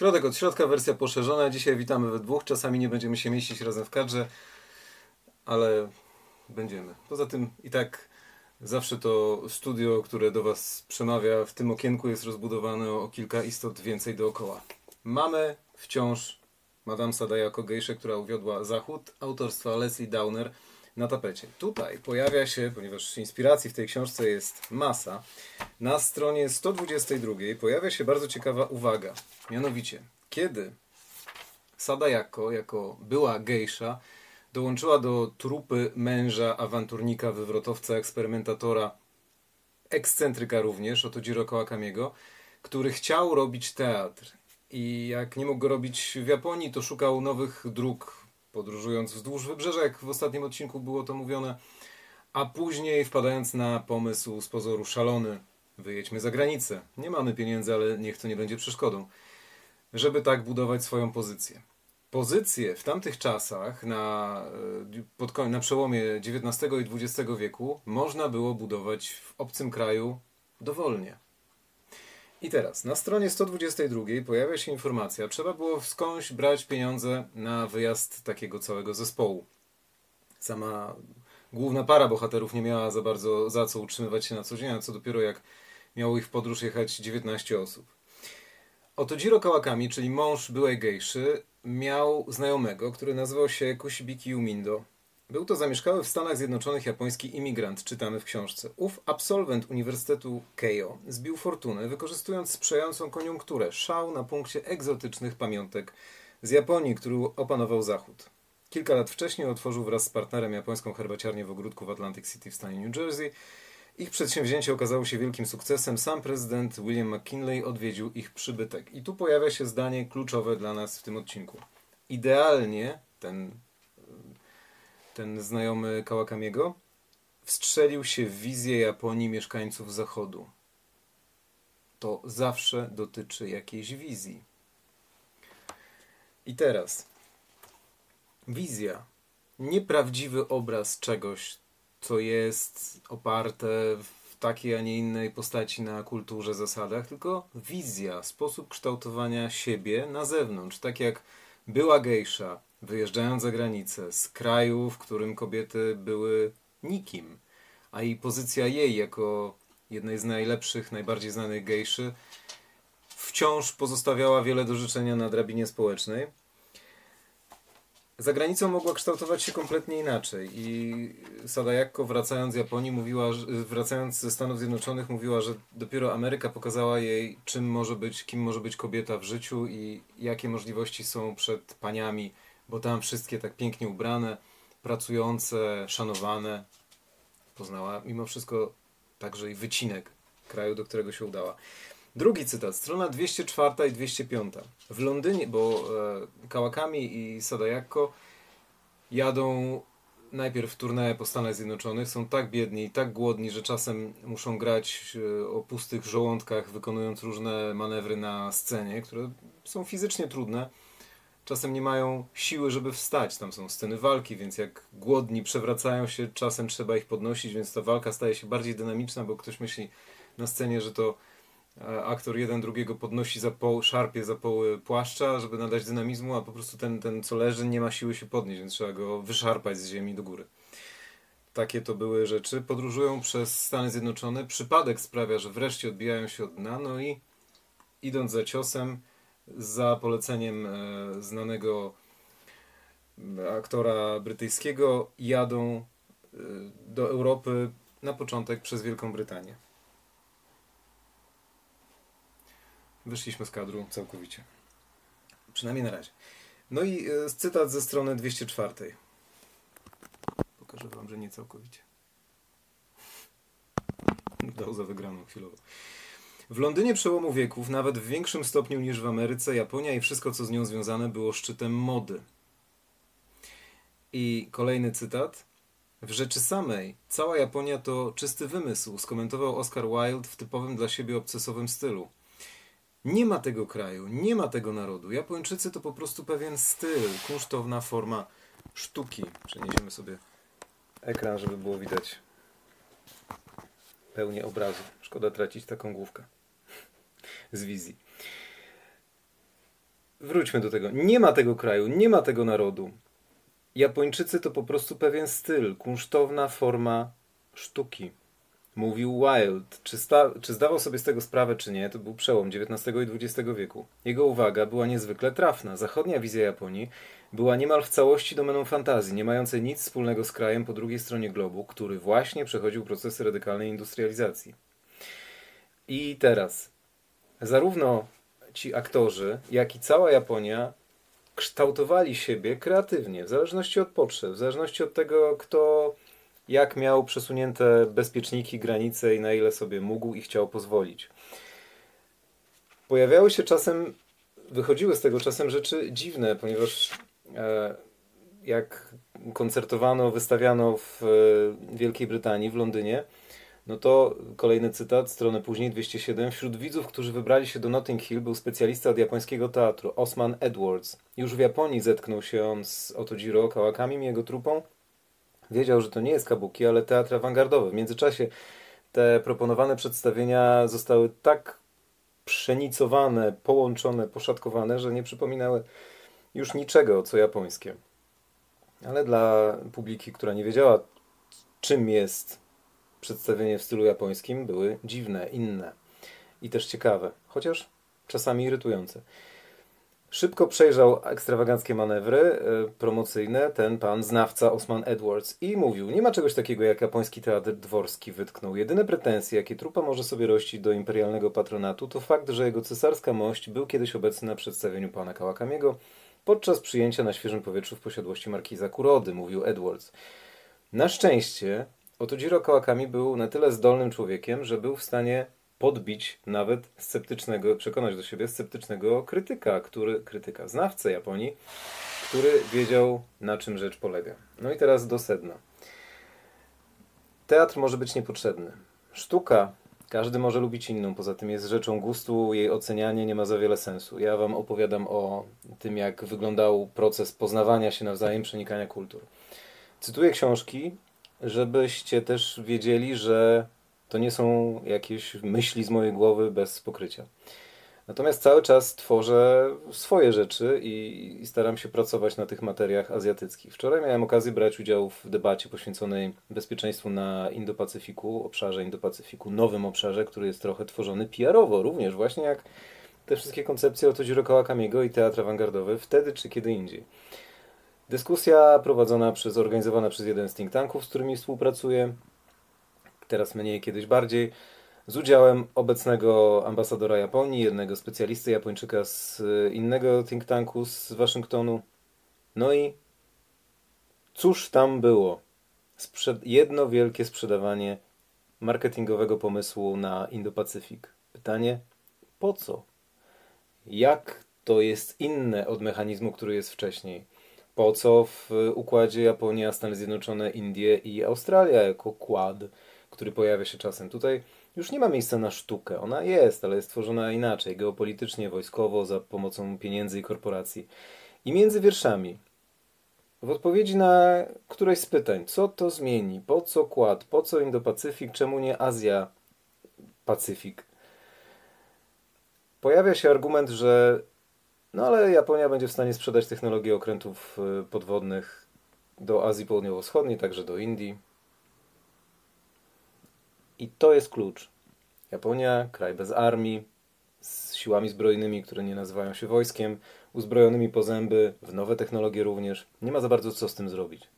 Środek od środka, wersja poszerzona. Dzisiaj witamy we dwóch. Czasami nie będziemy się mieścić razem w kadrze, ale będziemy. Poza tym i tak zawsze to studio, które do Was przemawia, w tym okienku jest rozbudowane o kilka istot więcej dookoła. Mamy wciąż Madame Sadayako Gejsze, która uwiodła Zachód, autorstwa Leslie Downer na tapecie. Tutaj pojawia się, ponieważ inspiracji w tej książce jest masa, na stronie 122 pojawia się bardzo ciekawa uwaga. Mianowicie, kiedy Sadayako, jako była gejsza, dołączyła do trupy męża, awanturnika, wywrotowca, eksperymentatora, ekscentryka również, oto Jiro Kawakamiego, który chciał robić teatr. I jak nie mógł go robić w Japonii, to szukał nowych dróg, podróżując wzdłuż wybrzeża, w ostatnim odcinku było to mówione, a później wpadając na pomysł z pozoru szalony, wyjedźmy za granicę. Nie mamy pieniędzy, ale niech to nie będzie przeszkodą, żeby tak budować swoją pozycję. Pozycję w tamtych czasach, na, e, pod, na przełomie XIX i XX wieku, można było budować w obcym kraju dowolnie. I teraz, na stronie 122 pojawia się informacja, trzeba było skądś brać pieniądze na wyjazd takiego całego zespołu. Sama główna para bohaterów nie miała za bardzo za co utrzymywać się na co dzień, a co dopiero jak miało ich w podróż jechać 19 osób. Oto Jiro Kawakami, czyli mąż byłej gejszy, miał znajomego, który nazywał się Kushibiki Umindo. Był to zamieszkały w Stanach Zjednoczonych japoński imigrant, czytamy w książce. Ów absolwent Uniwersytetu Keio zbił fortunę, wykorzystując sprzyjającą koniunkturę, szał na punkcie egzotycznych pamiątek z Japonii, który opanował Zachód. Kilka lat wcześniej otworzył wraz z partnerem japońską herbaciarnię w ogródku w Atlantic City w stanie New Jersey. Ich przedsięwzięcie okazało się wielkim sukcesem. Sam prezydent William McKinley odwiedził ich przybytek. I tu pojawia się zdanie kluczowe dla nas w tym odcinku. Idealnie ten ten znajomy Kawakamiego, wstrzelił się w wizję Japonii mieszkańców Zachodu. To zawsze dotyczy jakiejś wizji. I teraz wizja, nieprawdziwy obraz czegoś, co jest oparte w takiej, a nie innej postaci na kulturze, zasadach, tylko wizja, sposób kształtowania siebie na zewnątrz. Tak jak była gejsza, wyjeżdżając za granicę z kraju, w którym kobiety były nikim, a i pozycja jej jako jednej z najlepszych, najbardziej znanych gejszy wciąż pozostawiała wiele do życzenia na drabinie społecznej. Za granicą mogła kształtować się kompletnie inaczej i Sadayako wracając z Japonii mówiła, wracając ze Stanów Zjednoczonych mówiła, że dopiero Ameryka pokazała jej czym może być, kim może być kobieta w życiu i jakie możliwości są przed paniami bo tam wszystkie tak pięknie ubrane, pracujące, szanowane. Poznała mimo wszystko także i wycinek kraju, do którego się udała. Drugi cytat, strona 204 i 205. W Londynie, bo e, Kawakami i Sadayako jadą najpierw w turnę po Stanach Zjednoczonych, są tak biedni i tak głodni, że czasem muszą grać e, o pustych żołądkach, wykonując różne manewry na scenie, które są fizycznie trudne czasem nie mają siły, żeby wstać. Tam są sceny walki, więc jak głodni przewracają się, czasem trzeba ich podnosić, więc ta walka staje się bardziej dynamiczna, bo ktoś myśli na scenie, że to e, aktor jeden drugiego podnosi za poł, szarpie za poły płaszcza, żeby nadać dynamizmu, a po prostu ten, ten co leży nie ma siły się podnieść, więc trzeba go wyszarpać z ziemi do góry. Takie to były rzeczy. Podróżują przez Stany Zjednoczone. Przypadek sprawia, że wreszcie odbijają się od dna, no i idąc za ciosem, za poleceniem e, znanego aktora brytyjskiego jadą e, do Europy na początek przez Wielką Brytanię. Wyszliśmy z kadru całkowicie. Przynajmniej na razie. No i e, cytat ze strony 204. Pokażę Wam, że nie całkowicie. Dał za wygraną chwilowo. W Londynie przełomu wieków, nawet w większym stopniu niż w Ameryce, Japonia i wszystko, co z nią związane, było szczytem mody. I kolejny cytat. W rzeczy samej, cała Japonia to czysty wymysł, skomentował Oscar Wilde w typowym dla siebie obcesowym stylu. Nie ma tego kraju, nie ma tego narodu. Japończycy to po prostu pewien styl, kunsztowna forma sztuki. Przeniesiemy sobie ekran, żeby było widać pełnię obrazu. Szkoda tracić taką główkę z wizji. wróćmy do tego. Nie ma tego kraju, nie ma tego narodu. Japończycy to po prostu pewien styl, kunsztowna forma sztuki. Mówił Wilde. Czy, czy zdawał sobie z tego sprawę, czy nie, to był przełom XIX i XX wieku. Jego uwaga była niezwykle trafna. Zachodnia wizja Japonii była niemal w całości domeną fantazji, nie mającej nic wspólnego z krajem po drugiej stronie globu, który właśnie przechodził procesy radykalnej industrializacji. I teraz, zarówno ci aktorzy, jak i cała Japonia kształtowali siebie kreatywnie, w zależności od potrzeb, w zależności od tego, kto jak miał przesunięte bezpieczniki, granice i na ile sobie mógł i chciał pozwolić. Pojawiały się czasem, wychodziły z tego czasem rzeczy dziwne, ponieważ e, jak koncertowano, wystawiano w e, Wielkiej Brytanii, w Londynie, no to kolejny cytat, stronę później, 207. Wśród widzów, którzy wybrali się do Notting Hill, był specjalista od japońskiego teatru, Osman Edwards. Już w Japonii zetknął się on z Otojiro Kawakami i jego trupą. Wiedział, że to nie jest kabuki, ale teatr awangardowy. W międzyczasie te proponowane przedstawienia zostały tak przenicowane, połączone, poszatkowane, że nie przypominały już niczego, co japońskie. Ale dla publiki, która nie wiedziała, czym jest przedstawienie w stylu japońskim były dziwne, inne i też ciekawe, chociaż czasami irytujące. Szybko przejrzał ekstrawaganckie manewry y, promocyjne ten pan znawca Osman Edwards i mówił, nie ma czegoś takiego jak japoński teatr dworski wytknął. Jedyne pretensje, jakie trupa może sobie rościć do imperialnego patronatu, to fakt, że jego cesarska mość był kiedyś obecny na przedstawieniu pana Kałakamiego podczas przyjęcia na świeżym powietrzu w posiadłości markiza Kurody, mówił Edwards. Na szczęście Otojiro Kawakami był na tyle zdolnym człowiekiem, że był w stanie podbić nawet sceptycznego, przekonać do siebie sceptycznego krytyka, który, krytyka, znawcę Japonii, który wiedział na czym rzecz polega. No i teraz do sedna. Teatr może być niepotrzebny. Sztuka, każdy może lubić inną, poza tym jest rzeczą gustu, jej ocenianie nie ma za wiele sensu. Ja wam opowiadam o tym, jak wyglądał proces poznawania się nawzajem, przenikania kultur. Cytuję książki, żebyście też wiedzieli, że to nie są jakieś myśli z mojej głowy bez pokrycia. Natomiast cały czas tworzę swoje rzeczy i, i, staram się pracować na tych materiach azjatyckich. Wczoraj miałem okazję brać udział w debacie poświęconej bezpieczeństwu na Indo-Pacyfiku, obszarze Indo-Pacyfiku, nowym obszarze, który jest trochę tworzony PR-owo, również właśnie jak te wszystkie koncepcje o Tojiro Kawakamiego i teatr awangardowy wtedy czy kiedy indziej. Dyskusja prowadzona przez, organizowana przez jeden z think tanków, z którymi współpracuję, teraz mniej, kiedyś bardziej, z udziałem obecnego ambasadora Japonii, jednego specjalisty Japończyka z innego think tanku z Waszyngtonu. No i cóż tam było? Jedno wielkie sprzedawanie marketingowego pomysłu na Indo-Pacyfik. Pytanie, po co? Jak to jest inne od mechanizmu, który jest wcześniej? Po co w układzie Japonia, Stany Zjednoczone, Indie i Australia jako kład, który pojawia się czasem tutaj? Już nie ma miejsca na sztukę. Ona jest, ale jest stworzona inaczej, geopolitycznie, wojskowo, za pomocą pieniędzy i korporacji. I między wierszami, w odpowiedzi na któreś z pytań, co to zmieni, po co kład, po co Indo-Pacyfik, czemu nie Azja-Pacyfik, pojawia się argument, że no ale Japonia będzie w stanie sprzedać technologię okrętów y, podwodnych do Azji Południowo-Wschodniej, także do Indii. I to jest klucz. Japonia, kraj bez armii, z siłami zbrojnymi, które nie nazywają się wojskiem, uzbrojonymi po zęby, w nowe technologie również. Nie ma za bardzo co z tym zrobić.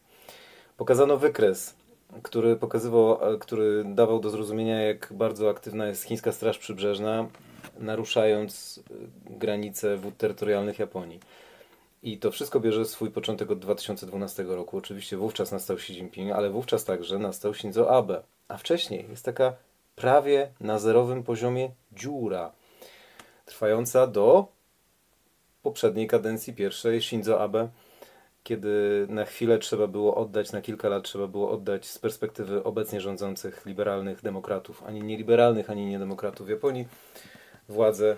Pokazano wykres, który pokazywał, który dawał do zrozumienia, jak bardzo aktywna jest chińska straż przybrzeżna, naruszając y, granice wód terytorialnych Japonii. I to wszystko bierze swój początek od 2012 roku. Oczywiście wówczas nastał Xi Jinping, ale wówczas także nastał Shinzo Abe. A wcześniej jest taka prawie na zerowym poziomie dziura, trwająca do poprzedniej kadencji pierwszej Shinzo Abe, kiedy na chwilę trzeba było oddać, na kilka lat trzeba było oddać z perspektywy obecnie rządzących liberalnych demokratów, ani nie liberalnych, ani nie demokratów w Japonii, władzę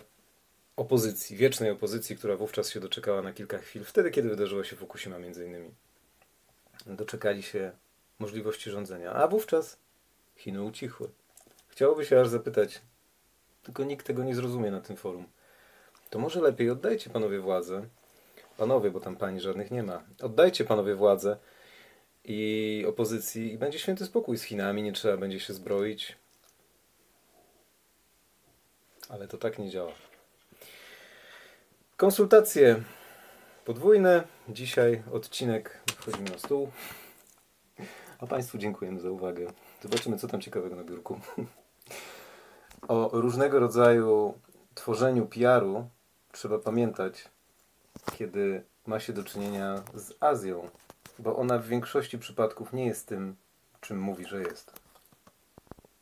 opozycji, wiecznej opozycji, która wówczas się doczekała na kilka chwil, wtedy kiedy wydarzyło się Fukushima między innymi. Doczekali się możliwości rządzenia, a wówczas Chiny ucichły. Chciałoby się aż zapytać, tylko nikt tego nie zrozumie na tym forum. to może lepiej oddajcie panowie władzę. Panowie, bo tam pani żadnych nie ma. Oddajcie panowie władzę i opozycji i będzie święty spokój z Chinami, nie trzeba będzie się zbroić. Ale to tak nie działa. Konsultacje podwójne. Dzisiaj odcinek wchodzimy na stół. A Państwu dziękujemy za uwagę. Zobaczymy, co tam ciekawego na biurku. O różnego rodzaju tworzeniu PR-u trzeba pamiętać, kiedy ma się do czynienia z Azją, bo ona w większości przypadków nie jest tym, czym mówi, że jest.